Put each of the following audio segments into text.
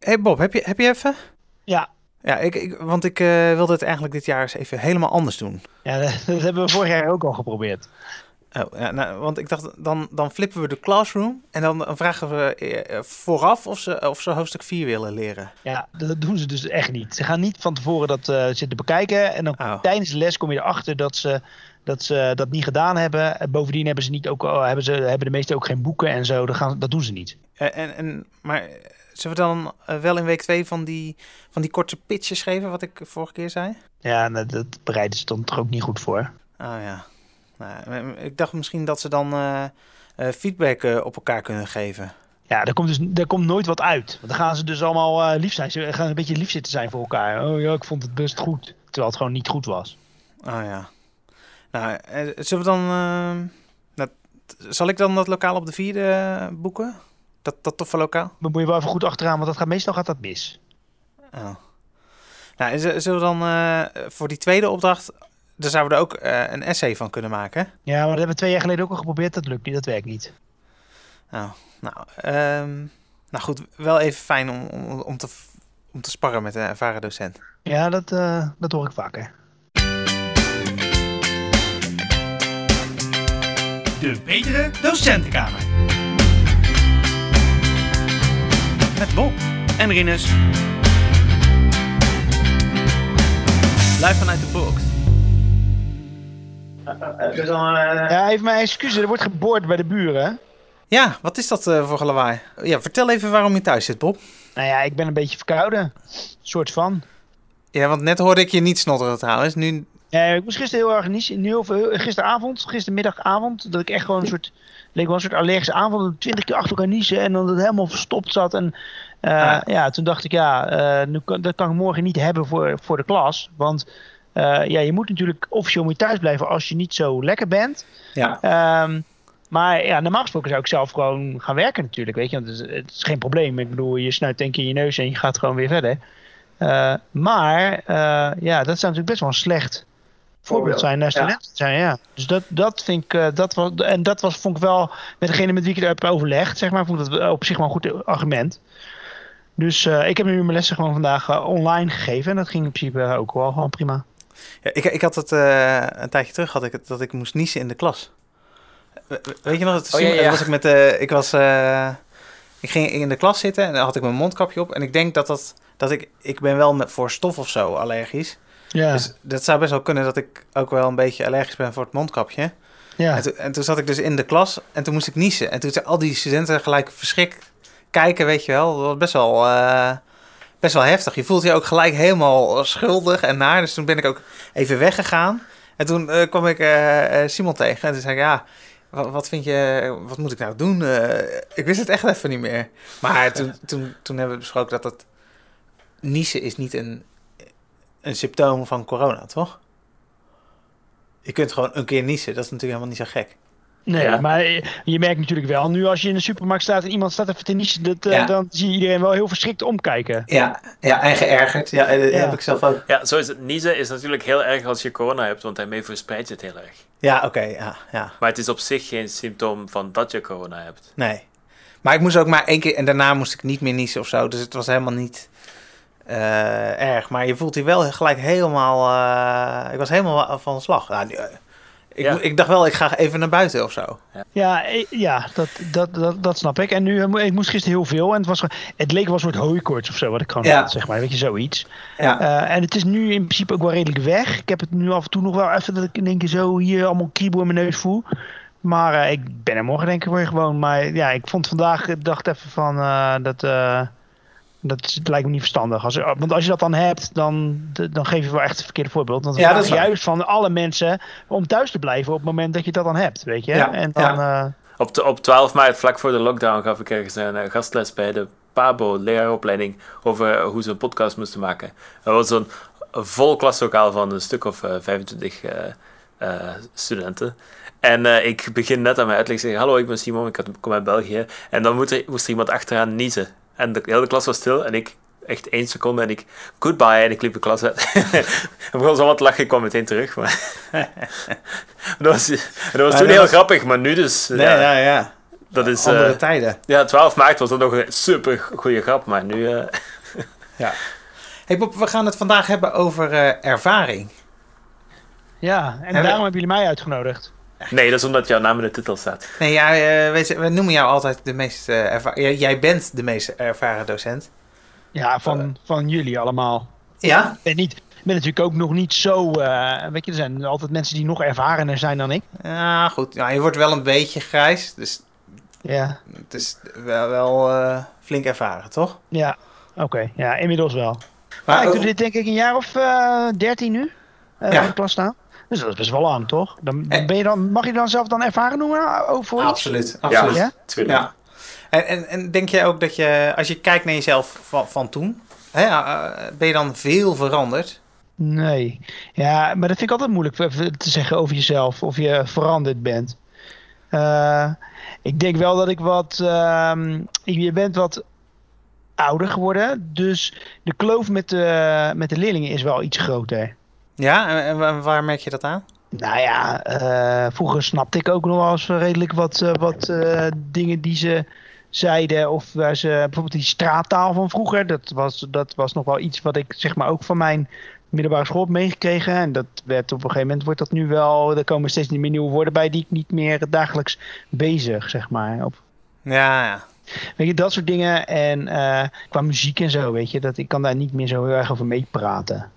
hey Bob, heb je, heb je even? Ja. Ja, ik, ik, want ik uh, wilde het eigenlijk dit jaar eens even helemaal anders doen. Ja, dat, dat hebben we vorig jaar ook al geprobeerd. Oh, ja, nou, want ik dacht, dan, dan flippen we de classroom en dan, dan vragen we eh, vooraf of ze, of ze hoofdstuk 4 willen leren. Ja, dat doen ze dus echt niet. Ze gaan niet van tevoren dat uh, zitten bekijken en dan Oh. tijdens de les kom je erachter dat ze dat ze dat niet gedaan hebben. En Bovendien hebben ze niet ook, hebben, ze, hebben de meesten ook geen boeken en zo. Dat, gaan, dat doen ze niet. En, en, maar zullen we dan uh, wel in week 2 van die, van die korte pitches geven, wat ik vorige keer zei? Ja, nou, dat bereiden ze dan toch ook niet goed voor. Oh ja. Nou, ik dacht misschien dat ze dan uh, uh, feedback op elkaar kunnen geven. Ja, er komt dus er komt nooit wat uit. Want dan gaan ze dus allemaal lief zijn. Ze gaan een beetje lief zitten zijn voor elkaar. Oh ja, ik vond het best goed. Terwijl het gewoon niet goed was. Oh ja. Nou, zullen we dan. Nou, zal ik dan dat lokaal op de vierde boeken? Dat, dat toffe lokaal? Dan moet je wel even goed achteraan, want dat gaat, meestal gaat dat mis. Oh. Nou, zullen we dan voor die tweede opdracht daar zouden we er ook uh, een essay van kunnen maken. Ja, maar dat hebben we twee jaar geleden ook al geprobeerd. Dat lukt niet, dat werkt niet. Oh, nou, um, nou goed, wel even fijn om, om, om, te, om te sparren met een ervaren docent. Ja, dat, uh, dat hoor ik vaker. De Betere Docentenkamer. Met Bob en Rinus. Live vanuit de box. Dan, uh... Ja, even mijn excuses. Er wordt geboord bij de buren. Ja, wat is dat uh, voor lawaai? Ja, vertel even waarom je thuis zit, Bob. Nou ja, ik ben een beetje verkouden. soort van. Ja, want net hoorde ik je niet snotteren trouwens. Nu... Ja, ik moest gisteren heel erg niet. Heel veel, gisteravond, gistermiddagavond, dat ik echt gewoon een soort. leek wel een soort allergische avond. Twintig keer achter elkaar niezen en dan het helemaal verstopt zat. En ah. ja, toen dacht ik, ja, nu kan, dat kan ik morgen niet hebben voor, voor de klas. Want. Ja, je moet natuurlijk officieel moet thuis blijven als je niet zo lekker bent. Ja. Um, maar ja, normaal gesproken zou ik zelf gewoon gaan werken natuurlijk, weet je. Want het is, het is geen probleem. Ik bedoel, je snuit één keer je neus en je gaat gewoon weer verder. Maar ja, dat zou natuurlijk best wel een slecht voorbeeld zijn naar studenten ja. zijn, ja. Dus dat, dat vind ik, uh, dat was, en dat was, vond ik wel, met degene met wie ik het heb overlegd, zeg maar, vond ik dat op zich wel een goed argument. Dus ik heb nu mijn lessen gewoon vandaag online gegeven en dat ging in principe ook wel gewoon prima. Ja, ik, ik had het uh, een tijdje terug had ik het, dat ik moest niezen in de klas. Weet je nog? Het, oh, ja, ja. Was ik, met, ik, was, ik ging in de klas zitten en dan had ik mijn mondkapje op. En ik denk dat dat, dat ik, ik ben wel met, voor stof of zo allergisch. Ja. Dus dat zou best wel kunnen dat ik ook wel een beetje allergisch ben voor het mondkapje. Ja. En, to, en toen zat ik dus in de klas en toen moest ik niezen. En toen zijn al die studenten gelijk verschrikt kijken, weet je wel. Dat was best wel... Uh, best wel heftig. Je voelt je ook gelijk helemaal schuldig en naar. Dus toen ben ik ook even weggegaan. En toen uh, kwam ik uh, Simon tegen. En toen zei ik, ja, wat, wat, vind je, wat moet ik nou doen? Ik wist het echt even niet meer. Maar toen, toen, toen hebben we besproken dat het niezen is niet een, een symptoom van corona, toch? Je kunt gewoon een keer niezen. Dat is natuurlijk helemaal niet zo gek. Nee, ja. maar je merkt natuurlijk wel, nu als je in de supermarkt staat en iemand staat even te niezen, dat, ja. uh, dan zie je iedereen wel heel verschrikt omkijken. Ja, ja en geërgerd. Ja, dat ja. heb ik zelf ook. Ja, zo is het. Niezen is natuurlijk heel erg als je corona hebt, want daarmee verspreidt je het heel erg. Ja, oké, okay, ja, ja. Maar het is op zich geen symptoom van dat je corona hebt. Nee. Maar ik moest ook maar één keer, en daarna moest ik niet meer niezen of zo, dus het was helemaal niet uh, erg. Maar je voelt je wel gelijk helemaal, uh, ik was helemaal van de slag. Nou, ik, ja. ik, dacht wel, ik ga even naar buiten of zo. Ja, ja, dat, dat, dat, dat, snap ik. En nu, ik moest gisteren heel veel. En het, was, het leek wel een soort hooikoorts of zo, wat ik gewoon ja. had, zeg maar. Weet je, zoiets. Ja. Uh, en het is nu in principe ook wel redelijk weg. Ik heb het nu af en toe nog wel even dat ik in één keer zo hier allemaal kriebel in mijn neus voel. Maar uh, ik ben er morgen denk ik weer gewoon. Maar ja, ik vond vandaag, ik dacht even van uh, dat... Dat lijkt me niet verstandig. Als, want als je dat dan hebt, dan, dan geef je wel echt het verkeerde voorbeeld. Want ja, dat is juist van alle mensen om thuis te blijven op het moment dat je dat dan hebt, weet je. Ja, en dan, ja. uh... op, de, op 12 maart, vlak voor de lockdown, gaf ik ergens een uh, gastles bij de PABO, leraaropleiding, over hoe ze een podcast moesten maken. Dat was zo'n vol klaslokaal van een stuk of uh, 25 studenten. En ik begin net aan mijn uitleg te zeggen, hallo, ik ben Simon, ik kom uit België. En dan moet er, moest er iemand achteraan niezen. En de hele klas was stil en ik echt één seconde en ik goodbye en ik liep de klas uit. en begon zo wat te lachen, ik kwam meteen terug. Maar dat was, dat was toen heel was... grappig, maar nu dus... Nee, ja, ja. ja. Dat is, Andere uh, tijden. Ja, 12 maart was dat nog een super goede grap, maar nu... Uh... Ja. Hey Bob, we gaan het vandaag hebben over eh, ervaring. Ja, en daarom hebben jullie mij uitgenodigd. Nee, dat is omdat jouw naam in de titel staat. Nee, ja, eh, weet je, we noemen jou altijd de meest eh, ervaren... Jij, bent de meest ervaren docent. Ja, van, van jullie allemaal. Ja? Ik ben, niet, ik ben natuurlijk ook nog niet zo... eh, weet je, er zijn altijd mensen die nog ervarener zijn dan ik. Ja, goed. Ja, je wordt wel een beetje grijs, dus Ja, het is wel, wel eh, flink ervaren, toch? ja. Oké, ja, inmiddels wel. Maar ik doe dit denk ik een jaar of eh, dertien nu. eh Ja. in de klas staan. Dus dat is best wel lang, toch? Dan, dan Eh. ben je dan, mag je dan zelf dan ervaren noemen over iets? absoluut, absoluut. Ja? Tuurlijk. Ja. En, en, en denk je ook dat je, als je kijkt naar jezelf van, van toen, hè, eh, ben je dan veel veranderd? Nee. Ja, maar dat vind ik altijd moeilijk te te zeggen over jezelf. Of je veranderd bent. Eh, ik denk wel dat ik wat... ehm, je bent wat ouder geworden. Dus de kloof met de, met de leerlingen is wel iets groter. Ja, en, en wa- waar merk je dat aan? Nou ja, eh, vroeger snapte ik ook nog wel eens redelijk wat, eh, wat eh, dingen die ze zeiden. Of waar ze, bijvoorbeeld die straattaal van vroeger. Dat was, dat was nog wel iets wat ik zeg maar ook van mijn middelbare school heb meegekregen. En dat werd op een gegeven moment wordt dat nu wel. Er komen steeds meer nieuwe woorden bij die ik niet meer dagelijks bezig, zeg maar. Op, Ja, ja. weet je, dat soort dingen. En qua muziek en zo, weet je, dat ik kan daar niet meer zo heel erg over meepraten.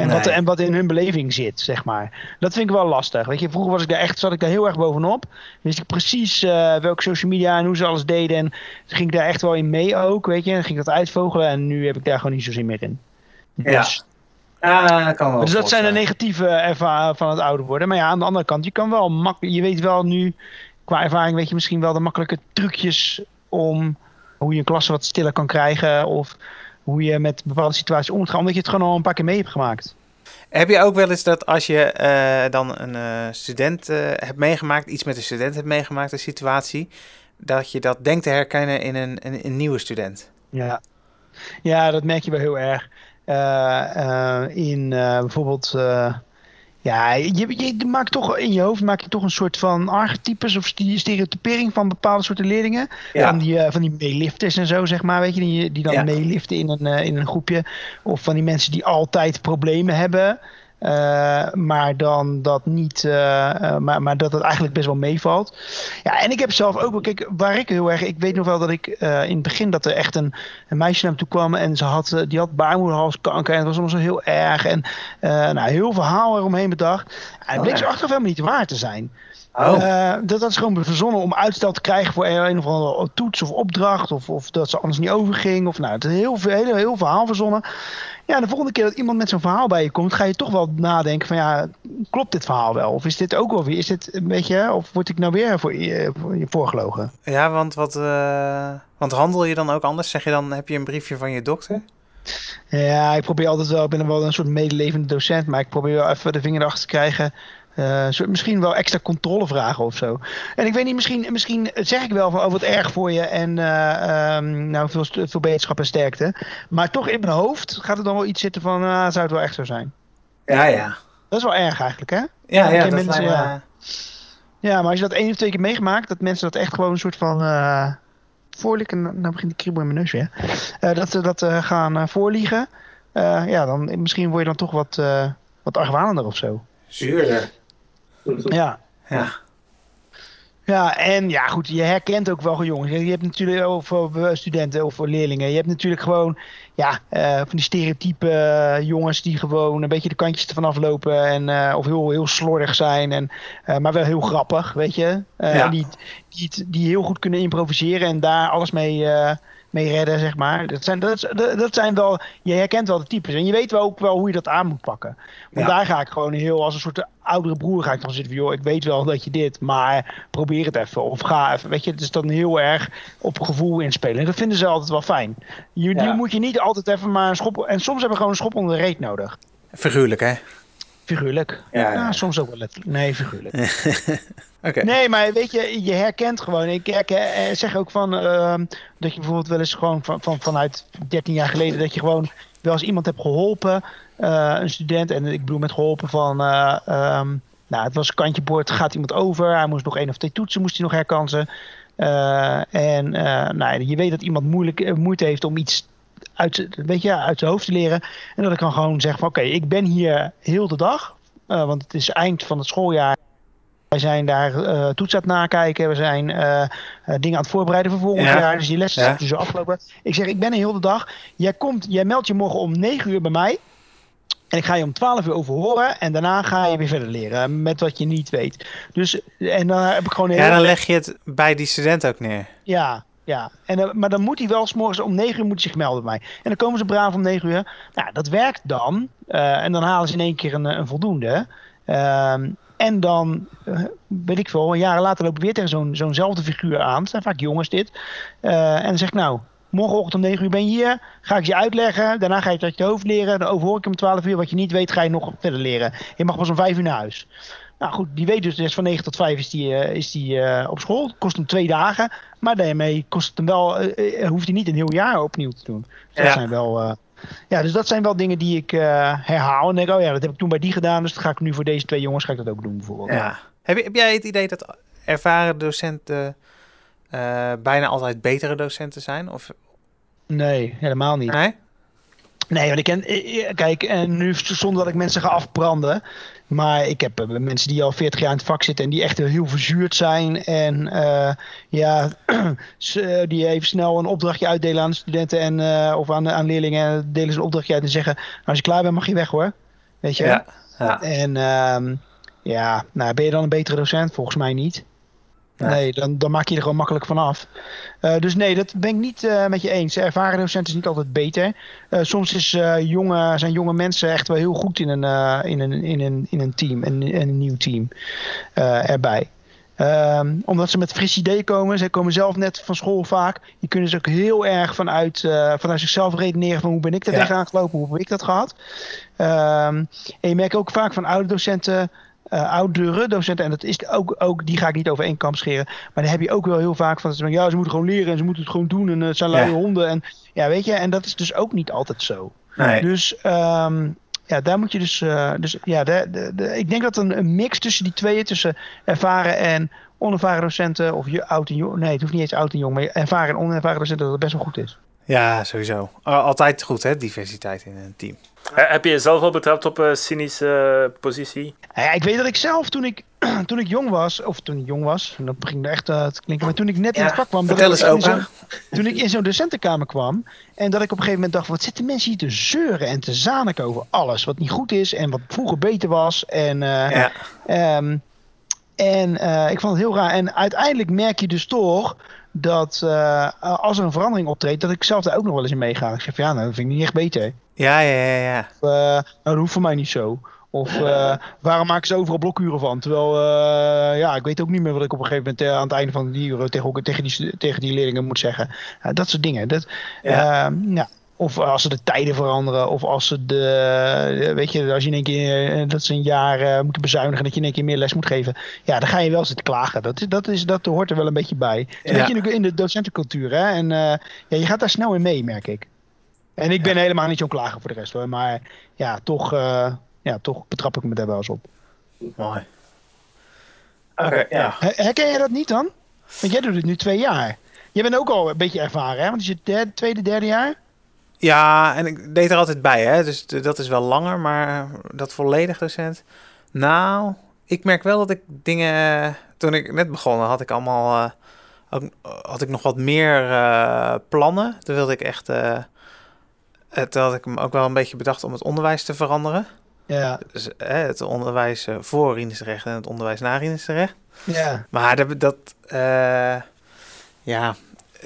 En, wat, en wat in hun beleving zit, zeg maar. Dat vind ik wel lastig. Weet je, vroeger was ik daar echt, zat ik daar heel erg bovenop. Wist ik precies eh, welke social media en hoe ze alles deden. En ging ik daar echt wel in mee ook, weet je. En ging ik dat uitvogelen. En nu heb ik daar gewoon niet zo zin meer in. Ja. Dus, Ja, dat kan wel. dus dat zijn de negatieve ervaringen van het ouder worden. Maar ja, aan de andere kant, je kan wel makkelijk. Je weet wel nu, qua ervaring, weet je misschien wel de makkelijke trucjes om hoe je een klasse wat stiller kan krijgen. Of hoe je met bepaalde situaties om moet gaan. Omdat je het gewoon al een paar keer mee hebt gemaakt. Heb je ook wel eens dat als je eh, dan een eh, student eh, hebt meegemaakt, iets met een student hebt meegemaakt, een situatie, dat je dat denkt te herkennen in een, een, een nieuwe student? Ja. ja, dat merk je wel heel erg. In bijvoorbeeld. Ja, je, je maakt toch in je hoofd maak je toch een soort van archetypes of stereotypering van bepaalde soorten leerlingen. Van die, eh, van die meelifters en zo, zeg maar, weet je, die, die dan Ja. meeliften in een, eh, in een groepje. Of van die mensen die altijd problemen hebben. Eh, maar dan dat niet, eh, eh, maar, maar dat het eigenlijk best wel meevalt. Ja, en ik heb zelf ook, kijk, waar ik heel erg, ik weet nog wel dat ik in het begin dat er echt een, een meisje naar me toe kwam en ze had, die had baarmoederhalskanker en het was allemaal zo heel erg en nou, heel verhaal eromheen bedacht. En het bleek Oh, ze achteraf helemaal niet waar te zijn. Oh, Eh, dat, dat is gewoon verzonnen om uitstel te krijgen voor een of andere toets of opdracht. Of, of dat ze anders niet overging. Of nou, het is een heel, heel, heel verhaal verzonnen. Ja, de volgende keer dat iemand met zo'n verhaal bij je komt, ga je toch wel nadenken van ja, klopt dit verhaal wel? Of is dit ook wel weer, is dit een beetje, of word ik nou weer voor je, voor je voorgelogen? ja, want wat, eh, want handel je dan ook anders? Zeg je dan, heb je een briefje van je dokter? Ja, ik probeer altijd wel, ik ben wel een soort medelevende docent, maar ik probeer wel even de vinger erachter te krijgen. Eh, soort- misschien wel extra controlevragen of zo. En ik weet niet, misschien, misschien zeg ik wel van oh, wat erg voor je en eh, ehm, nou, veel, veel beterschap en sterkte. Maar toch in mijn hoofd gaat er dan wel iets zitten van, ah, zou het wel echt zo zijn? Ja, ja. Dat is wel erg eigenlijk, hè? Ja, Ja, ja, ken dat mensen, lijkt me- ja. Ja, maar als je dat één of twee keer meegemaakt, dat mensen dat echt gewoon een soort van uh, voorliegen, nou begint die kriebel in mijn neus weer, Eh, dat ze dat eh, gaan eh, voorliegen, Eh, ja, dan misschien word je dan toch wat, eh wat argwanender of zo. Zuurder. Ja. Ja. Ja, en ja, goed, je herkent ook wel gewoon jongens. Je hebt natuurlijk eh, studenten of voor leerlingen. Je hebt natuurlijk gewoon, ja, eh, van die stereotype eh, jongens die gewoon een beetje de kantjes ervan aflopen. En, eh, of heel, heel slordig zijn, en, maar wel heel grappig, weet je. Ja. die, die, die heel goed kunnen improviseren en daar alles mee, mee redden, zeg maar. Dat zijn, dat, zijn wel, je herkent wel de types. En je weet wel ook wel hoe je dat aan moet pakken. Want Ja. daar ga ik gewoon heel als een soort oudere broer ga ik dan zitten van, joh, ik weet wel dat je dit, maar probeer het even. Of ga even, weet je, het is dan heel erg op gevoel inspelen. En dat vinden ze altijd wel fijn. Je, Ja. je moet je niet altijd even maar een schop, en soms hebben we gewoon een schop onder de reet nodig. Figuurlijk, hè? Figuurlijk. Ja, soms ook wel letterlijk. Nee, figuurlijk. Nee, maar weet je, je herkent gewoon. Ik herken, eh, zeg ook van ehm, dat je bijvoorbeeld wel eens gewoon van, van, vanuit 13 jaar geleden dat je gewoon wel eens iemand hebt geholpen, eh, een student. En ik bedoel met geholpen van, eh, ehm, nou, het was kantje boord, gaat iemand over. Hij moest nog één of twee toetsen, moest hij nog herkansen. En nou, je weet dat iemand moeilijk, moeite heeft om iets uit, weet je, uit zijn hoofd te leren. En dat ik kan gewoon zeggen van oké, ik ben hier heel de dag. eh, want het is eind van het schooljaar. Wij zijn daar toets aan het nakijken. We zijn eh, dingen aan het voorbereiden voor volgend Ja. jaar. Dus die lessen Ja. zijn dus afgelopen. Ik zeg, ik ben er heel de dag. Jij, komt, jij meldt je morgen om 9 uur bij mij. En ik ga je om 12 uur overhoren. En daarna ga je weer verder leren met wat je niet weet. Dus, en dan heb ik gewoon een Ja, heel- dan leg je het bij die student ook neer. ja, ja. En, eh, maar dan moet hij wel s morgens om 9 uur moet hij zich melden bij mij. En dan komen ze braaf om 9 uur. Nou, dat werkt dan. Eh, en dan halen ze in één keer een, eh, een voldoende. Ehm, en dan, eh, weet ik veel, jaren later loop ik weer tegen zo'n zo'nzelfde figuur aan. Het zijn vaak jongens dit. En dan zeg ik nou, morgenochtend om 9 uur ben je hier. Ga ik je uitleggen. Daarna ga je het uit je hoofd leren. Dan overhoor ik hem om 12 uur. Wat je niet weet, ga je nog verder leren. Je mag pas om 5 uur naar huis. Nou goed, die weet dus, dus van 9 tot 5 is die, eh, is die eh, op school. Kost hem twee dagen. Maar daarmee kost het hem wel, eh, hoeft hij niet een heel jaar opnieuw te doen. Dus dat Ja. zijn wel, ja, dus dat zijn wel dingen die ik herhaal. En denk, oh ja, dat heb ik toen bij die gedaan. Dus dat ga ik nu voor deze twee jongens ga ik dat ook doen bijvoorbeeld. Ja. Heb, heb jij het idee dat ervaren docenten bijna altijd betere docenten zijn? Of, Nee, helemaal niet. nee? Nee, want ik ken, eh, eh, kijk, en nu zonder dat ik mensen ga afbranden. Maar ik heb eh, mensen die al 40 jaar in het vak zitten en die echt heel verzuurd zijn. En eh, ja, ze- die even snel een opdrachtje uitdelen aan de studenten en, eh, of aan, aan leerlingen. En delen ze een opdrachtje uit en zeggen: "Nou, Als je klaar bent, mag je weg hoor. Weet je? Ja. ja. En ehm, ja, nou, ben je dan een betere docent? Volgens mij niet. Nee. Nee, dan, dan maak je er gewoon makkelijk van af. Eh, dus nee, dat ben ik niet eh, met je eens. Ervaren docent is niet altijd beter. Eh, soms is, jonge, zijn jonge mensen echt wel heel goed in een, in een, in een, in een team, een, een nieuw team erbij. Ehm, omdat ze met fris idee komen. Ze komen zelf net van school vaak. Die kunnen ze ook heel erg vanuit, vanuit zichzelf redeneren van hoe ben ik daar Ja. tegenaan gelopen, hoe heb ik dat gehad. Ehm, en je merkt ook vaak van oude docenten, eh oudere docenten, en dat is ook, ook, die ga ik niet over één kamp scheren. Maar dan heb je ook wel heel vaak van, ja, ze moeten gewoon leren en ze moeten het gewoon doen en eh, het zijn luie Ja. honden. En ja, weet je, en dat is dus ook niet altijd zo. Nee. Dus ehm, ja, daar moet je dus. eh, dus ja, de, de, de- ik denk dat een, een mix tussen die tweeën, tussen ervaren en onervaren docenten, of je oud en jong. Nee, het hoeft niet eens oud en jong, maar ervaren en onervaren docenten, dat het best wel goed is. Ja, sowieso. Al- Altijd goed, hè? Diversiteit in een team. Eh, Heb je jezelf al betrapt op een cynische eh, positie? Ja, ik weet dat ik zelf toen ik, toen ik jong was, of toen ik jong was, en dat begint echt eh, te klinken, maar toen ik net in het vak kwam, vertel eens, in opa. zo'n- toen ik in zo'n docentenkamer kwam en dat ik op een gegeven moment dacht, wat zitten mensen hier te zeuren en te zaniken over alles wat niet goed is en wat vroeger beter was en eh, Ja. Ehm, en eh, ik vond het heel raar. En uiteindelijk merk je dus toch dat eh, als er een verandering optreedt, dat ik zelf daar ook nog wel eens in meega. Ik zeg van ja, nou, dat vind ik niet echt beter. Ja, ja, ja, ja. Of, eh, nou, dat hoeft voor mij niet zo. Of eh, waarom maken ze overal blokuren van? Terwijl, ja, ik weet ook niet meer wat ik op een gegeven moment aan het einde van die uren tegen, tegen, die, tegen die leerlingen moet zeggen. Dat soort dingen. Dat, Ja. ehm, ja. Of als ze de tijden veranderen, of als ze de, weet je, als je in één keer, eh, dat ze een jaar eh, moeten bezuinigen, dat je in één keer meer les moet geven. Ja, dan ga je wel zitten klagen. Dat, is, dat, is, dat hoort er wel een beetje bij. Een Ja. beetje in de, in de docentencultuur, hè. En eh, ja, je gaat daar snel in mee, merk ik. En ik ben helemaal niet zo'n klager voor de rest hoor. Maar ja, toch, eh, ja, toch betrap ik me daar wel eens op. Mooi. Oké, ja. Her- Herken je dat niet dan? Want jij doet het nu twee jaar. Je bent ook al een beetje ervaren, hè? Want het is je derde, tweede, derde jaar. Ja, en ik deed er altijd bij, hè. Dus dat is wel langer, maar dat volledig docent. Nou, ik merk wel dat ik dingen... Toen ik net begon, had ik allemaal... eh, had ik nog wat meer eh, plannen. Toen wilde ik echt... eh het had ik me ook wel een beetje bedacht om het onderwijs te veranderen. Ja, Dus, hè, het onderwijs voor Rijnsrecht en het onderwijs na Rijnsrecht. ja. Maar dat, dat ja,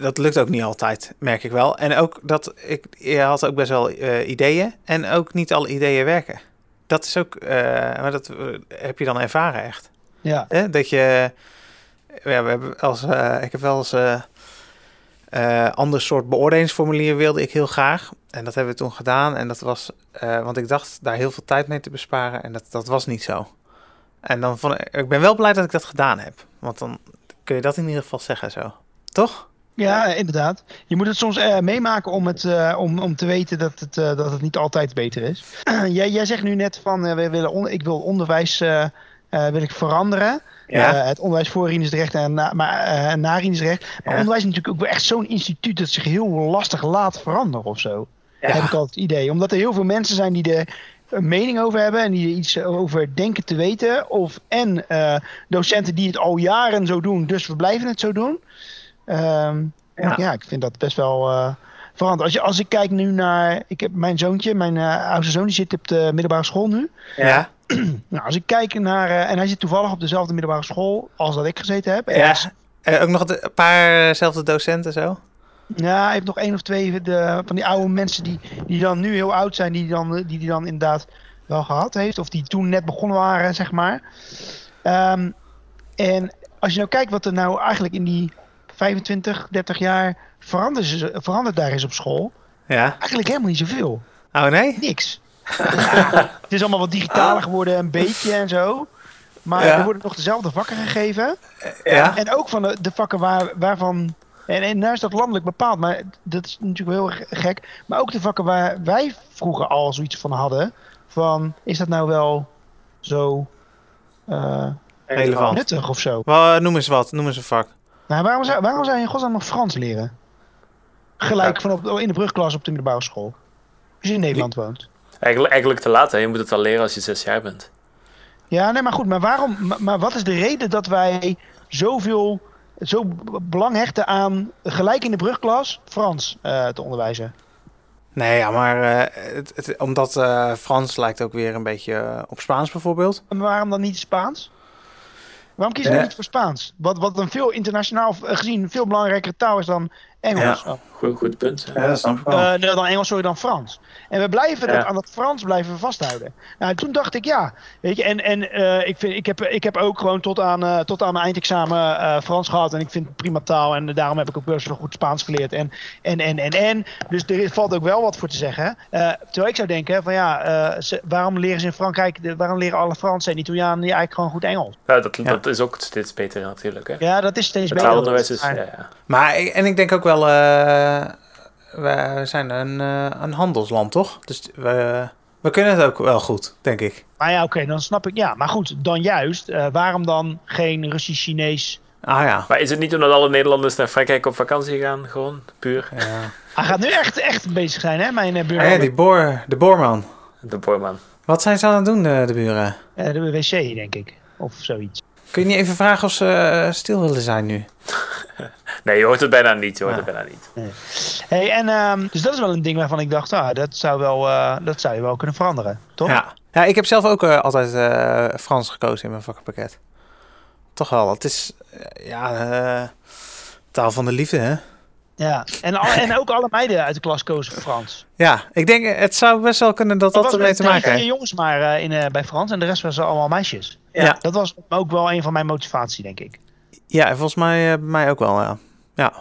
dat lukt ook niet altijd, merk ik wel. En ook dat ik, je had ook best wel eh, ideeën en ook niet alle ideeën werken. Dat is ook, eh, maar dat eh, heb je dan ervaren echt. ja. Hè? Dat je, ja, we hebben als, ik heb wel eens ander soort beoordelingsformulier wilde ik heel graag. En dat hebben we toen gedaan. En dat was, want ik dacht daar heel veel tijd mee te besparen. En dat, dat was niet zo. En dan vond ik, ik ben wel blij dat ik dat gedaan heb. Want dan kun je dat in ieder geval zeggen zo. Toch? Ja, inderdaad. Je moet het soms eh, meemaken om, het, eh, om, om te weten dat het, eh, dat het niet altijd beter is. jij, jij zegt nu net van, we willen ik wil onderwijs wil ik veranderen. Ja. Het onderwijs voor Rijnsrecht en na, maar, na Rijnsrecht. Maar Ja. onderwijs is natuurlijk ook wel echt zo'n instituut dat zich heel lastig laat veranderen of zo. Heb ik altijd het idee. Omdat er heel veel mensen zijn die er een mening over hebben en die er iets over denken te weten. Of en docenten die het al jaren zo doen, dus we blijven het zo doen. Ehm, ja. Ja. ik vind dat best wel eh veranderd. Als, je, als ik kijk nu naar. Ik heb mijn zoontje, mijn eh, oudste zoon, die zit op de middelbare school nu. Ja. Nou, als ik kijk naar. eh, en hij zit toevallig op dezelfde middelbare school als dat ik gezeten heb. En Ja. Eh, ook nog een paarzelfde docenten zo. Ja, hij heeft nog één of twee de, van die oude mensen die, die dan nu heel oud zijn, die dan, die, die dan inderdaad wel gehad heeft. Of die toen net begonnen waren, zeg maar. Ehm, en als je nou kijkt wat er nou eigenlijk in die 25, 30 jaar veranderd, veranderd daar is op school. Ja. Eigenlijk helemaal niet zoveel. Oh nee? Niks. het is allemaal wat digitaler geworden, een beetje en zo. Maar Ja. er worden nog dezelfde vakken gegeven. Ja. En ook van de, de vakken waar, waarvan. En, en nou is dat landelijk bepaald, maar dat is natuurlijk wel heel gek. Maar ook de vakken waar wij vroeger al zoiets van hadden. Van is dat nou wel zo eh, Relevant. nuttig of zo? Eh, noem eens wat. Noem eens een vak. Nou, waarom zou, waarom zou je in godsnaam nog Frans leren? Gelijk van op, in de brugklas op de middelbare school. Als je in Nederland woont. Eigenlijk, eigenlijk te laat, hè. Je moet het al leren als je zes jaar bent. Ja, nee, maar goed. Maar, waarom, maar, maar wat is de reden dat wij zoveel zo belang hechten aan gelijk in de brugklas Frans eh, te onderwijzen? Nee, ja, maar eh, het, het- omdat eh, Frans lijkt ook weer een beetje op Spaans bijvoorbeeld. En waarom dan niet Spaans? Waarom kiezen we Ja. niet voor Spaans? Wat, wat een veel internationaal eh, gezien veel belangrijkere taal is dan Engels. Goed, goed punt. Ja, dat snap ik wel. Eh, nee, dan Engels, sorry, dan Frans. En we blijven dat, aan dat Frans blijven vasthouden. Nou, toen dacht ik, ja, weet je, en, en eh, ik, vind, ik, heb, ik heb ook gewoon tot aan, eh, tot aan mijn eindexamen eh, Frans gehad. En ik vind het prima taal. En daarom heb ik ook best wel goed Spaans geleerd. En, en, en, en, en. Dus er valt ook wel wat voor te zeggen. Eh, terwijl ik zou denken, van ja, eh, ze- waarom leren ze in Frankrijk, de, waarom leren alle Fransen en Italianen die eigenlijk gewoon goed Engels? Ja, dat, Ja. dat is ook steeds beter natuurlijk. Hè. Ja, dat is steeds Het beter. is... Maar- Ja, ja. Maar en ik denk ook wel, eh, we zijn een, eh, een handelsland, toch? Dus we, we kunnen het ook wel goed, denk ik. Maar ja, oké, dan snap ik. Ja, maar goed, dan juist. eh, waarom dan geen Russisch, Chinees? Ah ja. Maar is het niet omdat alle Nederlanders naar Frankrijk op vakantie gaan? Gewoon, puur. ja. Hij gaat nu echt, echt bezig zijn, hè, mijn uh, Ah ja, die boor, de boorman. De boorman. Wat zijn ze aan het doen, de, de buren? Eh, de wc, denk ik. Of zoiets. Kun je niet even vragen of ze stil willen zijn nu? Nee, je hoort het bijna niet. Je hoort Ja. het bijna niet. Hey, en, ehm, dus dat is wel een ding waarvan ik dacht, ah, dat, zou wel, eh, dat zou je wel kunnen veranderen, toch? Ja. ja, ik heb zelf ook eh, altijd eh, Frans gekozen in mijn vakkenpakket. Toch wel, het is ja, eh, taal van de liefde, hè? Ja. En, al- en ook alle meiden uit de klas kozen voor Frans. Ja, ik denk het zou best wel kunnen dat dat was ermee te maken heeft. jongens maar eh, in, eh, bij Frans en de rest was allemaal meisjes. Ja. Dat was ook wel een van mijn motivatie, denk ik. Ja, en volgens mij bij mij ook wel, ja. Ja.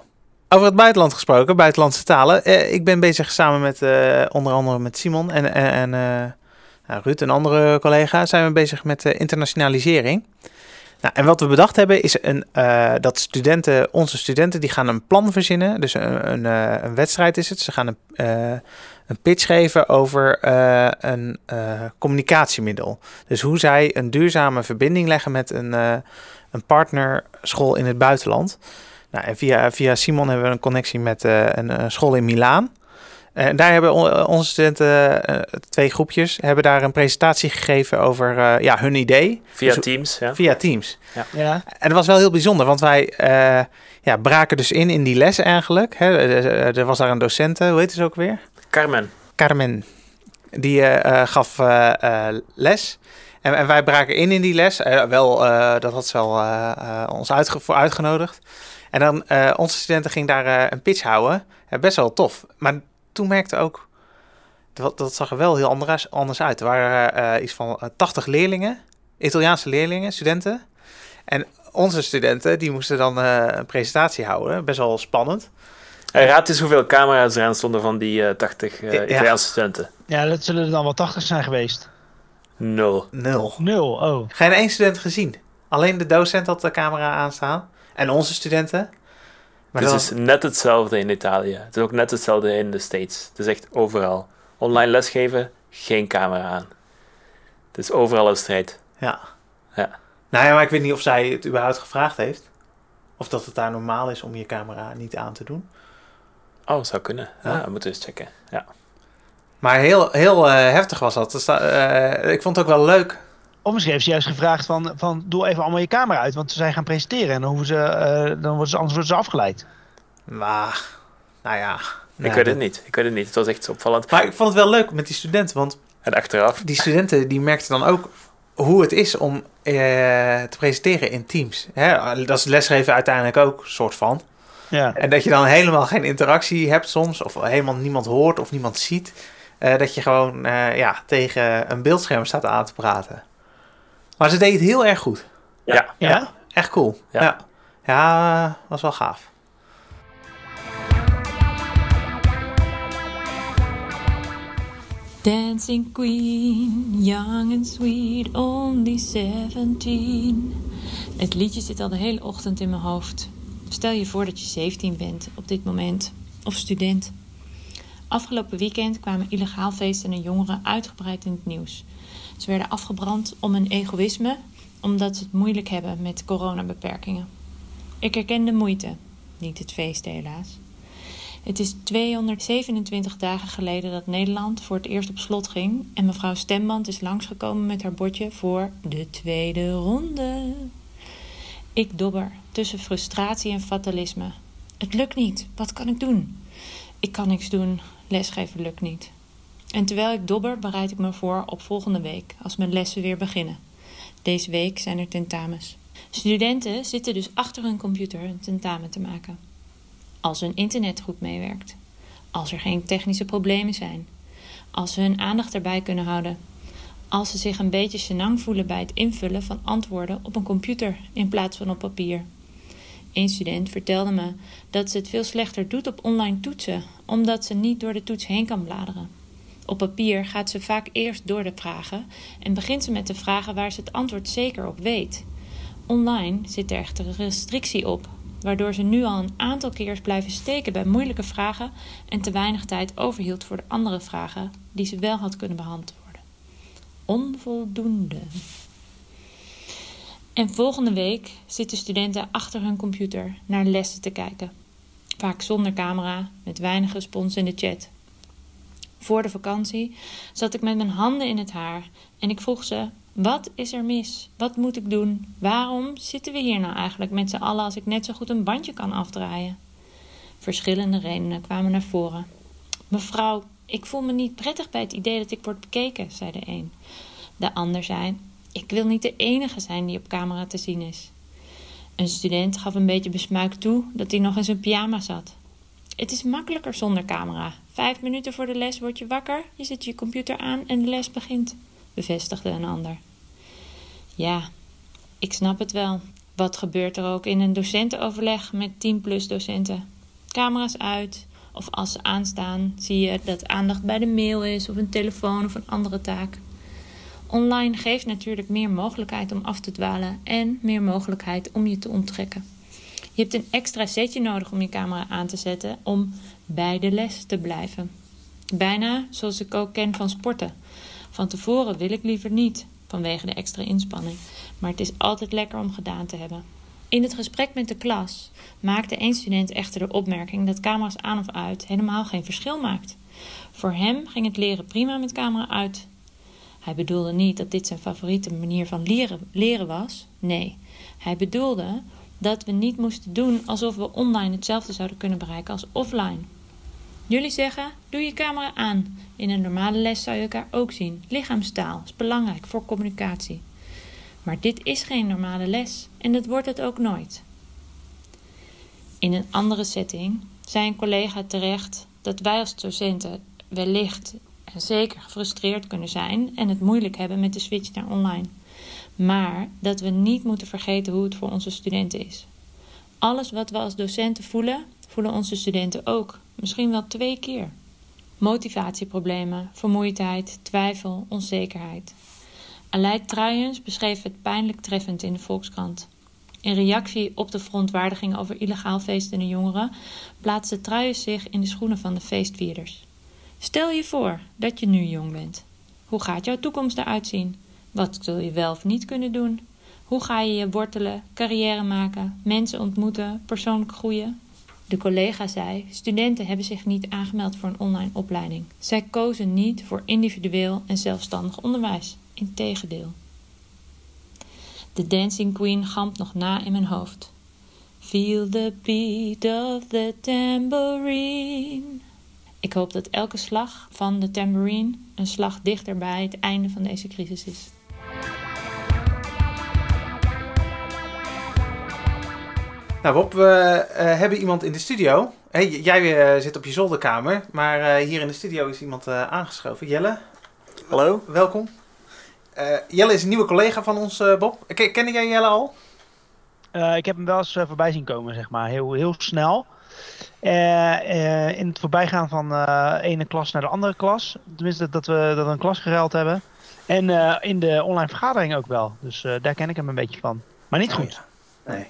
Over het buitenland gesproken, buitenlandse talen. Eh, ik ben bezig samen met eh, onder andere met Simon en, en, eh, nou, Ruud, een andere collega, zijn we bezig met eh, internationalisering. Nou, en wat we bedacht hebben is een, dat studenten, onze studenten, die gaan een plan verzinnen. Dus een, een, een wedstrijd is het. Ze gaan een, een pitch geven over een communicatiemiddel. Dus hoe zij een duurzame verbinding leggen met een, een partnerschool in het buitenland. Nou, en via, via Simon hebben we een connectie met eh, een, eh, school in Milaan. En daar hebben on- onze studenten, eh, twee groepjes, hebben daar een presentatie gegeven over eh, ja, hun idee Via Dus- Teams, ja. via Teams. Ja. En dat was wel heel bijzonder, want wij eh, ja, braken dus in in die les eigenlijk. Hè. Er, was daar een docent, hoe heet ze ook weer? Carmen. Carmen. Die eh, eh, gaf eh, eh, les. En, en wij braken in in die les. Eh, wel, eh, dat had ze wel eh, eh, ons uitge voor uitgenodigd. En dan, eh, onze studenten gingen daar eh, een pitch houden. Eh, best wel tof. Maar toen merkte ook, dat, dat zag er wel heel anders, anders uit. Er waren eh, iets van eh, 80 leerlingen, Italiaanse leerlingen, studenten. En onze studenten, die moesten dan eh, een presentatie houden. Best wel spannend. En raad eens hoeveel camera's er aan stonden van die eh 80 eh, Ja. Italiaanse studenten. ja, dat zullen er dan wel 80 zijn geweest. Nul. Nul. Nul, oh. Geen één student gezien. Alleen de docent had de camera aanstaan. En onze studenten. Maar het dat is net hetzelfde in Italië. Het is ook net hetzelfde in de States. Het is echt overal. Online lesgeven, geen camera aan. Het is overal een strijd. Ja. Ja. Nou ja, maar ik weet niet of zij het überhaupt gevraagd heeft. Of dat het daar normaal is om je camera niet aan te doen. Oh, zou kunnen. Ja. Ja, we moeten eens checken. Ja. Maar heel, heel eh, heftig was dat. Dus, eh, ik vond het ook wel leuk. Of misschien heeft ze juist gevraagd van, van doe even allemaal je camera uit, want ze zijn gaan presenteren en dan, hoeven ze, eh, dan worden ze, anders worden ze afgeleid. Maar, nou ja. Ik nee, weet het niet. Ik weet het niet. Het was echt opvallend. Maar ik vond het wel leuk met die studenten, want En achteraf. die studenten die merkten dan ook hoe het is om eh, te presenteren in teams. Hè? Dat is lesgeven uiteindelijk ook, soort van. Ja. En dat je dan helemaal geen interactie hebt soms, of helemaal niemand hoort of niemand ziet. Eh, dat je gewoon eh, ja, tegen een beeldscherm staat aan te praten. Maar ze deed het heel erg goed. Ja. Ja? Echt cool. Ja. Ja, ja. was wel gaaf. Dancing Queen, young and sweet, only 17. Het liedje zit al de hele ochtend in mijn hoofd. Stel je voor dat je 17 bent op dit moment, of student. Afgelopen weekend kwamen illegaal feestende jongeren uitgebreid in het nieuws. Ze werden afgebrand om hun egoïsme, omdat ze het moeilijk hebben met coronabeperkingen. Ik herken de moeite, niet het feest helaas. Het is 227 dagen geleden dat Nederland voor het eerst op slot ging en mevrouw Stemband is langsgekomen met haar bordje voor de tweede ronde. Ik dobber tussen frustratie en fatalisme. Het lukt niet, wat kan ik doen? Ik kan niks doen, lesgeven lukt niet. En terwijl ik dobber, bereid ik me voor op volgende week, als mijn lessen weer beginnen. Deze week zijn er tentamens. Studenten zitten dus achter hun computer een tentamen te maken als hun internet goed meewerkt, als er geen technische problemen zijn, als ze hun aandacht erbij kunnen houden, als ze zich een beetje senang voelen bij het invullen van antwoorden op een computer in plaats van op papier. Een student vertelde me dat ze het veel slechter doet op online toetsen, omdat ze niet door de toets heen kan bladeren. Op papier gaat ze vaak eerst door de vragen en begint ze met de vragen waar ze het antwoord zeker op weet. Online zit er echter een restrictie op, waardoor ze nu al een aantal keer blijven steken bij moeilijke vragen en te weinig tijd overhield voor de andere vragen die ze wel had kunnen beantwoorden. Onvoldoende. En volgende week zitten studenten achter hun computer naar lessen te kijken. Vaak zonder camera, met weinig respons in de chat. Voor de vakantie zat ik met mijn handen in het haar en ik vroeg ze: wat is er mis? Wat moet ik doen? Waarom zitten we hier nou eigenlijk met z'n allen als ik net zo goed een bandje kan afdraaien? Verschillende redenen kwamen naar voren. Mevrouw, ik voel me niet prettig bij het idee dat ik word bekeken, zei de een. De ander zei: Ik wil niet de enige zijn die op camera te zien is. Een student gaf een beetje besmuikt toe dat hij nog in zijn pyjama zat. Het is makkelijker zonder camera. Vijf minuten voor de les word je wakker, je zet je computer aan en de les begint, bevestigde een ander. Ja, ik snap het wel. Wat gebeurt er ook in een docentenoverleg met 10 plus docenten? Camera's uit, of als ze aanstaan, zie je dat aandacht bij de mail is, of een telefoon of een andere taak. Online geeft natuurlijk meer mogelijkheid om af te dwalen en meer mogelijkheid om je te onttrekken. Je hebt een extra setje nodig om je camera aan te zetten om bij de les te blijven. Bijna zoals ik ook ken van sporten. Van tevoren wil ik liever niet, vanwege de extra inspanning. Maar het is altijd lekker om gedaan te hebben. In het gesprek met de klas maakte één student echter de opmerking dat camera's aan of uit helemaal geen verschil maakt. Voor hem ging het leren prima met camera uit. Hij bedoelde niet dat dit zijn favoriete manier van leren, leren was. Nee, hij bedoelde dat we niet moesten doen alsof we online hetzelfde zouden kunnen bereiken als offline. Jullie zeggen: doe je camera aan. In een normale les zou je elkaar ook zien. Lichaamstaal is belangrijk voor communicatie. Maar dit is geen normale les en dat wordt het ook nooit. In een andere setting zei een collega terecht dat wij als docenten wellicht en zeker gefrustreerd kunnen zijn en het moeilijk hebben met de switch naar online. Maar dat we niet moeten vergeten hoe het voor onze studenten is. Alles wat we als docenten voelen, voelen onze studenten ook. Misschien wel twee keer. Motivatieproblemen, vermoeidheid, twijfel, onzekerheid. Aleid Truijens beschreef het pijnlijk treffend in de Volkskrant. In reactie op de verontwaardiging over illegaal feestende jongeren plaatste Truijens zich in de schoenen van de feestvierders. Stel je voor dat je nu jong bent. Hoe gaat jouw toekomst eruit zien? Wat zul je wel of niet kunnen doen? Hoe ga je je wortelen, carrière maken, mensen ontmoeten, persoonlijk groeien? De collega zei: studenten hebben zich niet aangemeld voor een online opleiding. Zij kozen niet voor individueel en zelfstandig onderwijs. Integendeel. De Dancing Queen gamt nog na in mijn hoofd. Feel the beat of the tambourine. Ik hoop dat elke slag van de tambourine een slag dichter bij het einde van deze crisis is. Nou Bob, we eh, hebben iemand in de studio. Hey, jij eh, zit op je zolderkamer, maar eh, hier in de studio is iemand eh, aangeschoven. Jelle, Hallo? welkom. Eh, Jelle is een nieuwe collega van ons, eh, Bob. Ken, kende jij Jelle al? Eh, ik heb hem wel eens voorbij zien komen, zeg maar. Heel, heel snel. Eh, eh, in het voorbijgaan van eh ene klas naar de andere klas. Tenminste, dat we, dat we een klas geruild hebben. En eh, in de online vergadering ook wel. Dus eh, daar ken ik hem een beetje van. Maar niet goed. Nee.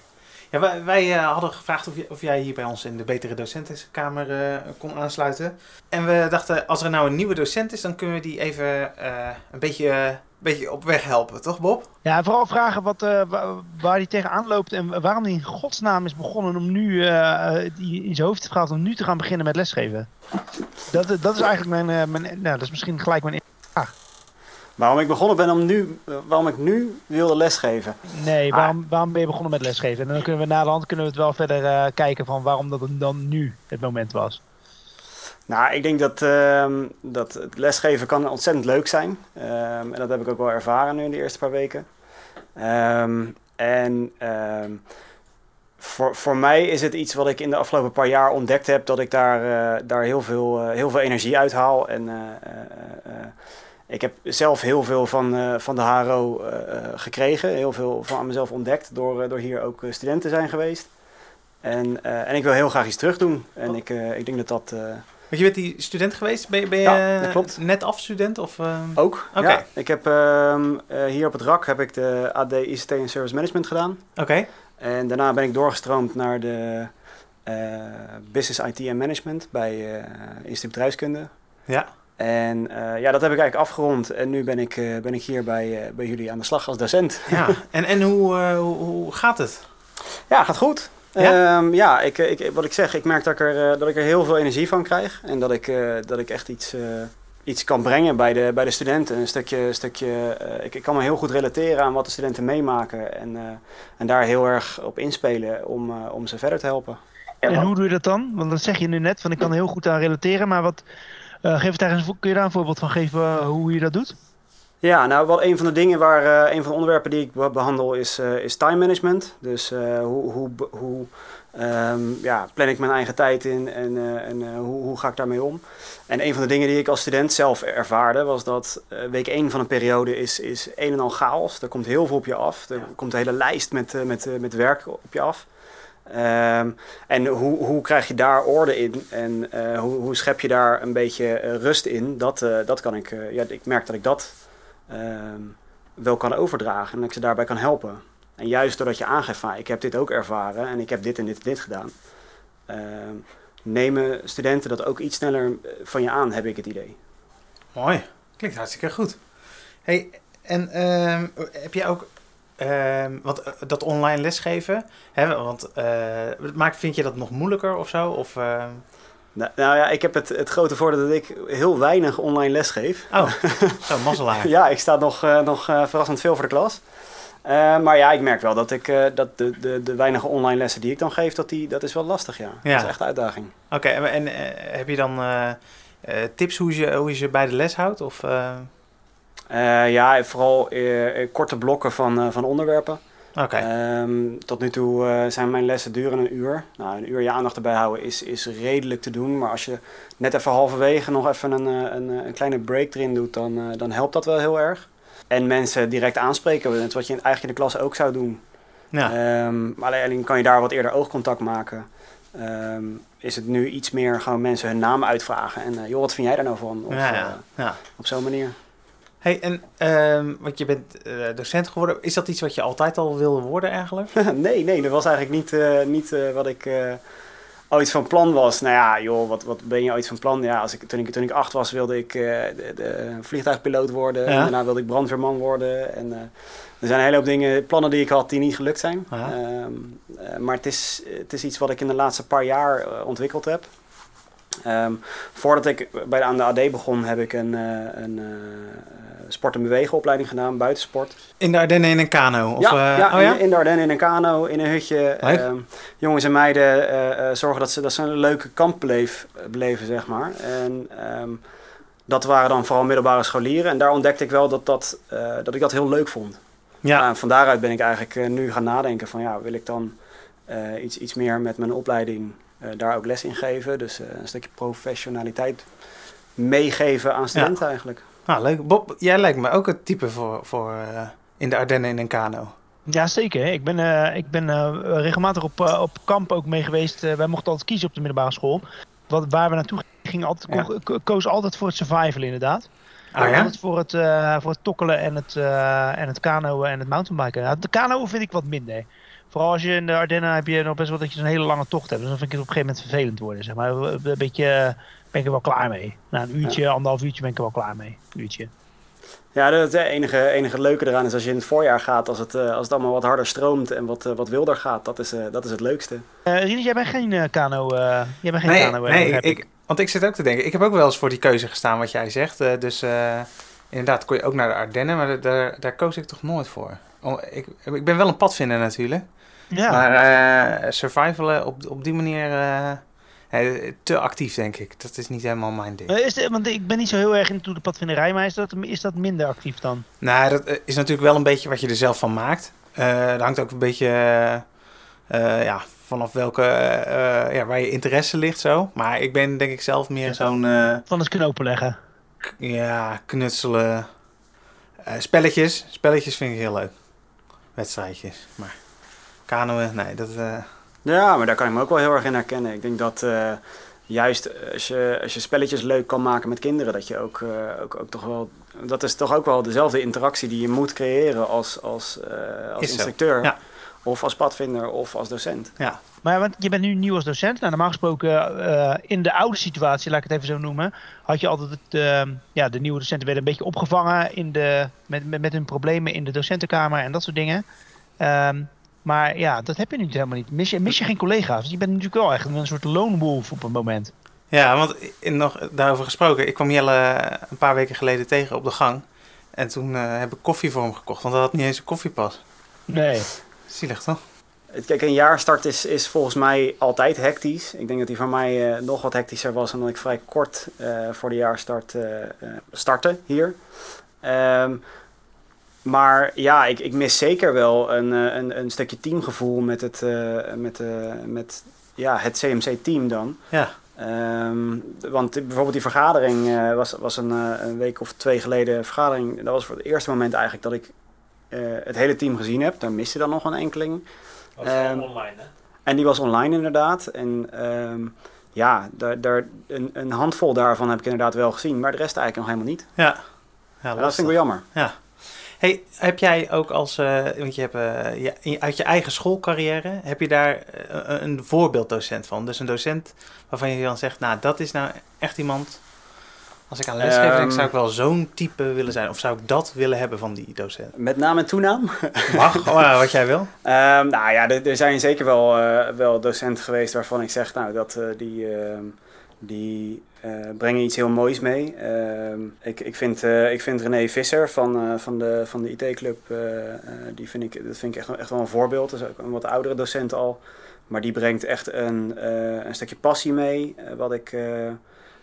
Ja, wij wij, eh, hadden gevraagd of, of jij hier bij ons in de Betere Docentenkamer eh, kon aansluiten. En we dachten, als er nou een nieuwe docent is, dan kunnen we die even eh, een beetje, beetje op weg helpen, toch Bob? Ja, vooral vragen wat, wa- waar hij tegenaan loopt en waarom hij in godsnaam is begonnen om nu die in zijn hoofd heeft gehad om nu te gaan beginnen met lesgeven. Dat, dat is eigenlijk mijn, mijn nou, dat is misschien gelijk mijn Waarom ik begonnen ben om nu, waarom ik nu wilde lesgeven. Nee, Ah. waarom, waarom ben je begonnen met lesgeven? En dan kunnen we na de hand kunnen we het wel verder eh, kijken van waarom dat dan nu het moment was. Nou, ik denk dat, ehm, dat het lesgeven kan ontzettend leuk zijn. Ehm, en dat heb ik ook wel ervaren nu in de eerste paar weken. Ehm, en voor, voor mij is het iets wat ik in de afgelopen paar jaar ontdekt heb, dat ik daar, eh, daar heel, veel, eh, heel veel energie uit haal. En ik heb zelf heel veel van, eh, van de HRO eh, eh, gekregen, heel veel van mezelf ontdekt door, door hier ook student te zijn geweest. En, en ik wil heel graag iets terug doen. En ik, ik denk dat dat... Want je bent die student geweest? Ben, je- ben je Ja, dat klopt. net afstudent? Of? Ook. Oké. Ja, ik heb ehm, eh, hier op het RAK heb ik de AD ICT en Service Management gedaan. Oké. En daarna ben ik doorgestroomd naar de Business IT en Management bij Instituut Bedrijfskunde. Ja. En eh, ja, dat heb ik eigenlijk afgerond. En nu ben ik, eh, ben ik hier bij, eh, bij jullie aan de slag als docent. ja. En, en hoe, eh, hoe, gaat het? Ja, gaat goed. Ja? Ja, ja ik, ik, wat ik zeg, ik merk dat ik, er, eh, dat ik er heel veel energie van krijg. En dat ik, eh, dat ik echt iets, eh, iets kan brengen bij de, bij de studenten. Een stukje, stukje eh, ik, ik kan me heel goed relateren aan wat de studenten meemaken. En, eh, en daar heel erg op inspelen om, eh, om ze verder te helpen. En hoe doe je dat dan? Want dat zeg je nu net, van ik kan er heel goed aan relateren, maar wat, geef daar eens, kun je daar een voorbeeld van geven eh, hoe je dat doet? Ja, nou, wel een van de dingen waar, eh, een van de onderwerpen die ik be- behandel is, eh, is time management. Dus eh, hoe, hoe, hoe ehm, ja, plan ik mijn eigen tijd in en, eh, en eh, hoe, hoe ga ik daarmee om? En een van de dingen die ik als student zelf ervaarde was dat eh, week 1 van een periode is, is een en al chaos. Er komt heel veel op je af. Er komt een hele lijst met, eh, met, eh, met werk op je af. Ehm, en hoe, hoe krijg je daar orde in en eh, hoe, hoe schep je daar een beetje eh, rust in? Dat, eh, dat kan ik, ja, ik merk dat ik dat ehm, wel kan overdragen en ik ze daarbij kan helpen. En juist doordat je aangeeft van ik heb dit ook ervaren en ik heb dit en dit en dit gedaan, ehm, nemen studenten dat ook iets sneller van je aan, heb ik het idee. Mooi. Klinkt hartstikke goed. Hey, en heb jij ook... ehm, want eh, dat online lesgeven, hè, want eh, maakt, vind je dat nog moeilijker of zo? Of, ehm, Nou, nou ja, ik heb het, het grote voordeel dat ik heel weinig online les geef. Oh, zo, mazzelaar. Ja, ik sta nog, eh, nog verrassend veel voor de klas. Maar ja, ik merk wel dat, ik, dat de, de, de weinige online lessen die ik dan geef, dat, die, dat is wel lastig, ja. Ja. Dat is echt een uitdaging. Oké, en, en heb je dan tips hoe je, hoe je ze bij de les houdt? Of, ja, vooral eh, eh, korte blokken van, eh, van onderwerpen. Ehm, tot nu toe eh, zijn mijn lessen duren een uur. Nou, een uur je aandacht erbij houden is, is redelijk te doen. Maar als je net even halverwege nog even een, eh, een, eh, een kleine break erin doet, dan, eh, dan helpt dat wel heel erg. En mensen direct aanspreken, net wat je eigenlijk in de klas ook zou doen. ja. Ehm, maar alleen kan je daar wat eerder oogcontact maken. Ehm, is het nu iets meer gewoon mensen hun naam uitvragen. En eh, joh, wat vind jij daar nou van? Of, eh, ja. op zo'n manier. Hey, en want je bent eh, docent geworden. Is dat iets wat je altijd al wilde worden eigenlijk? nee, nee, dat was eigenlijk niet, eh, niet eh, wat ik ooit van plan was. Nou ja, joh, wat, wat ben je ooit van plan? Ja, als ik, toen, ik, toen ik acht was, wilde ik de, de vliegtuigpiloot worden. Ja. En daarna wilde ik brandweerman worden. En, er zijn een hele hoop dingen, plannen die ik had die niet gelukt zijn. Ehm, eh, maar het is, het is iets wat ik in de laatste paar jaar ontwikkeld heb. Ehm, voordat ik bij de, aan de AD begon, heb ik een, een sport- en bewegenopleiding gedaan, buitensport. In de Ardennen in een kano? Of, ja, eh, ja, oh ja? In, in de Ardennen in een kano, in een hutje. Ehm, jongens en meiden eh, eh, zorgen dat ze, dat ze een leuke kamp beleef, beleven, zeg maar. En ehm, dat waren dan vooral middelbare scholieren. En daar ontdekte ik wel dat, dat, dat ik dat heel leuk vond. ja. Nou, van daaruit ben ik eigenlijk nu gaan nadenken van ja, wil ik dan iets, iets meer met mijn opleiding daar ook les in geven. Dus een stukje professionaliteit meegeven aan studenten eigenlijk. Ah, leuk. Bob, jij lijkt me ook het type voor, voor eh, in de Ardennen in een kano. Ja, zeker. Ik ben, eh, ik ben eh, regelmatig op, op kamp ook mee geweest. Wij mochten altijd kiezen op de middelbare school. Wat, waar we naartoe gingen, altijd, Ja. ko- ko- koos altijd voor het survival inderdaad. Ah ja? Altijd voor het, voor het tokkelen en het, en het kanoën en het mountainbiken. Nou, de kanoën vind ik wat minder. Vooral als je in de Ardennen heb je nog best wel dat je een hele lange tocht hebt. Dus dan vind ik het op een gegeven moment vervelend worden. Zeg maar. Een beetje ben ik er wel klaar mee. Na een uurtje, anderhalf uurtje ben ik er wel klaar mee. Een uurtje. Ja, het enige, enige leuke eraan is als je in het voorjaar gaat, als het, eh, als het allemaal wat harder stroomt en wat, eh, wat wilder gaat, dat is, eh, dat is het leukste. Eh Rinus, jij bent geen kano. eh, jij bent geen Nee, kano. nee ik, want ik zit ook te denken. Ik heb ook wel eens voor die keuze gestaan wat jij zegt. eh, dus eh, inderdaad kon je ook naar de Ardennen, maar daar- daar, koos ik toch nooit voor. Oh, ik, ik ben wel een padvinder natuurlijk. Ja. Maar eh survivalen op, op die manier eh, te actief, denk ik. Dat is niet helemaal mijn ding. Eh, Is de, want ik ben niet zo heel erg into de padvinderij, maar is dat, is dat minder actief dan? Nou, dat eh, is natuurlijk wel een beetje wat je er zelf van maakt. Eh dat hangt ook een beetje ja, vanaf welke, ja, waar je interesse ligt zo. Maar ik ben denk ik zelf meer zo'n Van het knopen leggen. ja, knutselen. Spelletjes. Spelletjes vind ik heel leuk. Wedstrijdjes. Maar kanoën, nee, dat... Ja, maar daar kan ik me ook wel heel erg in herkennen. Ik denk dat eh, juist als je, als je spelletjes leuk kan maken met kinderen, dat je ook, eh, ook, ook toch wel. Dat is toch ook wel dezelfde interactie die je moet creëren als, als, eh, als instructeur. ja. Of als padvinder of als docent. ja, Maar want je bent nu nieuw als docent. Nou, normaal gesproken, in de oude situatie, laat ik het even zo noemen, had je altijd het, eh, ja, de nieuwe docenten werden een beetje opgevangen in de, met, met, met hun problemen in de docentenkamer en dat soort dingen. Ehm, maar ja, dat heb je nu helemaal niet. Mis je, mis je geen collega's? Je bent natuurlijk wel echt een soort lone wolf op een moment. Ja, want in, nog daarover gesproken. Ik kwam Jelle een paar weken geleden tegen op de gang. En toen eh, heb ik koffie voor hem gekocht. Want hij had niet eens een koffiepas. Nee. Zielig toch? Het- Kijk, een jaarstart is, is volgens mij altijd hectisch. Ik denk dat die voor mij eh, nog wat hectischer was, omdat ik vrij kort eh, voor de jaarstart eh, eh, startte hier. Ehm, maar ja, ik, ik mis zeker wel een, eh, een, een stukje teamgevoel met het, eh, met, eh, met ja, het CMC-team dan. Ja. Ehm, want bijvoorbeeld die vergadering eh, was, was een, eh, een week of twee geleden een vergadering. Dat was voor het eerste moment eigenlijk dat ik eh, het hele team gezien heb. Daar miste dan nog een enkeling. Dat Ehm, online, hè? En die was online inderdaad. En ehm, ja, daar, daar, een, een handvol daarvan heb ik inderdaad wel gezien. Maar de rest eigenlijk nog helemaal niet. Ja. ja dat vind ik wel jammer. Hey, heb jij ook als, eh, want je hebt eh, je- uit je eigen schoolcarrière, heb je daar eh, een, voorbeelddocent van? Dus een docent waarvan je dan zegt, nou dat is nou echt iemand, als ik aan les geef, Ehm. dan zou ik wel zo'n type willen zijn. Of zou ik dat willen hebben van die docent? Met naam en toenaam. Mag, wat jij wil. Ehm, nou ja, er, er zijn zeker wel, wel docenten geweest waarvan ik zeg, nou, dat, die, ehm, die eh, brengen iets heel moois mee. Ehm, ik, ik, vind, eh, ik vind René Visser van, eh, van de, van de IT-club, eh, eh, die vind ik, dat vind ik echt, echt wel een voorbeeld. Dat is ook een wat oudere docent al. Maar die brengt echt een, eh, een stukje passie mee, eh, wat, ik, eh,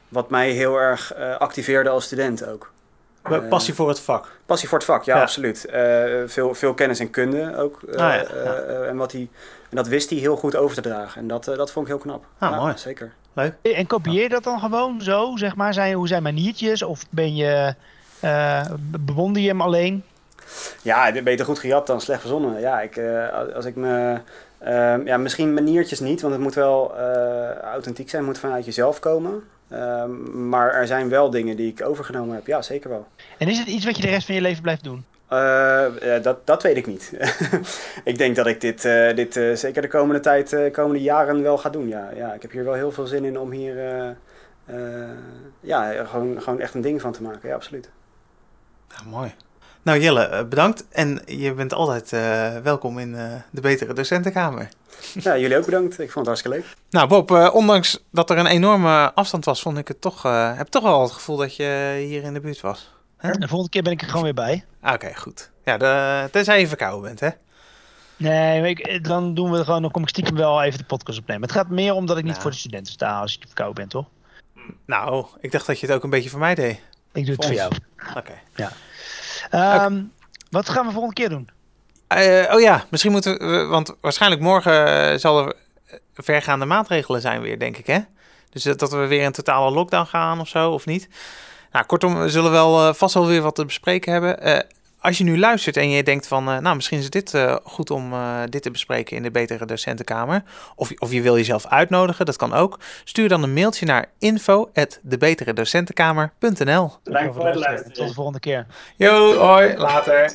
wat mij heel erg eh, activeerde als student ook. Eh, Passie voor het vak. Passie voor het vak, ja, Ja. absoluut. Eh, veel, veel kennis en kunde ook. eh, Ah, ja, ja. en, wat hij, en dat wist hij heel goed over te dragen. En dat, dat vond ik heel knap. Ah, Ja, mooi. Zeker. En kopieer je dat dan gewoon zo, zeg maar? Zijn, hoe zijn maniertjes? Of ben je, eh, be- bewonder je hem alleen? Ja, beter goed gejat dan slecht verzonnen. Ja, ik, eh, als- ik me... ehm, ja, misschien maniertjes niet, want het moet wel eh, authentiek zijn. Het moet vanuit jezelf komen. Ehm, maar er zijn wel dingen die ik overgenomen heb. Ja, zeker wel. En is het iets wat je de rest van je leven blijft doen? Eh, eh, dat, dat weet ik niet. ik denk dat ik dit, eh, dit eh, zeker de komende tijd, eh, komende jaren wel ga doen. Ja, ja, ik heb hier wel heel veel zin in om hier eh, eh, ja, gewoon, gewoon echt een ding van te maken. Ja, absoluut. Ja, mooi. Nou Jelle, bedankt. En je bent altijd eh, welkom in eh, de Betere Docentenkamer. Ja, jullie ook bedankt. Ik vond het hartstikke leuk. Nou Bob, eh, ondanks dat er een enorme afstand was, vond ik het toch, eh, heb toch wel het gevoel dat je hier in de buurt was. De volgende keer ben ik er gewoon weer bij. Ah, Oké, goed. Ja, de, tenzij je verkouden bent, hè? Nee, ik, dan doen we gewoon, dan kom ik stiekem wel even de podcast opnemen. Het gaat meer om dat ik niet Nou. voor de studenten sta als je verkouden bent, toch? Nou, ik dacht dat je het ook een beetje voor mij deed. Ik doe het Voor voor jou. Oké. Ehm, Wat gaan we volgende keer doen? Eh, oh ja, misschien moeten we, want waarschijnlijk morgen eh, zal er vergaande maatregelen zijn weer, denk ik, hè? Dus dat we weer in totale lockdown gaan of zo, of niet? Nou, kortom, we zullen wel eh, vast wel weer wat te bespreken hebben. Eh, als je nu luistert en je denkt van, eh, nou, misschien is dit eh, goed om eh, dit te bespreken in de Betere Docentenkamer. Of, of je wil jezelf uitnodigen, dat kan ook. Stuur dan een mailtje naar info.debeteredocentenkamer.nl Tot de volgende keer. Yo, hoi, later.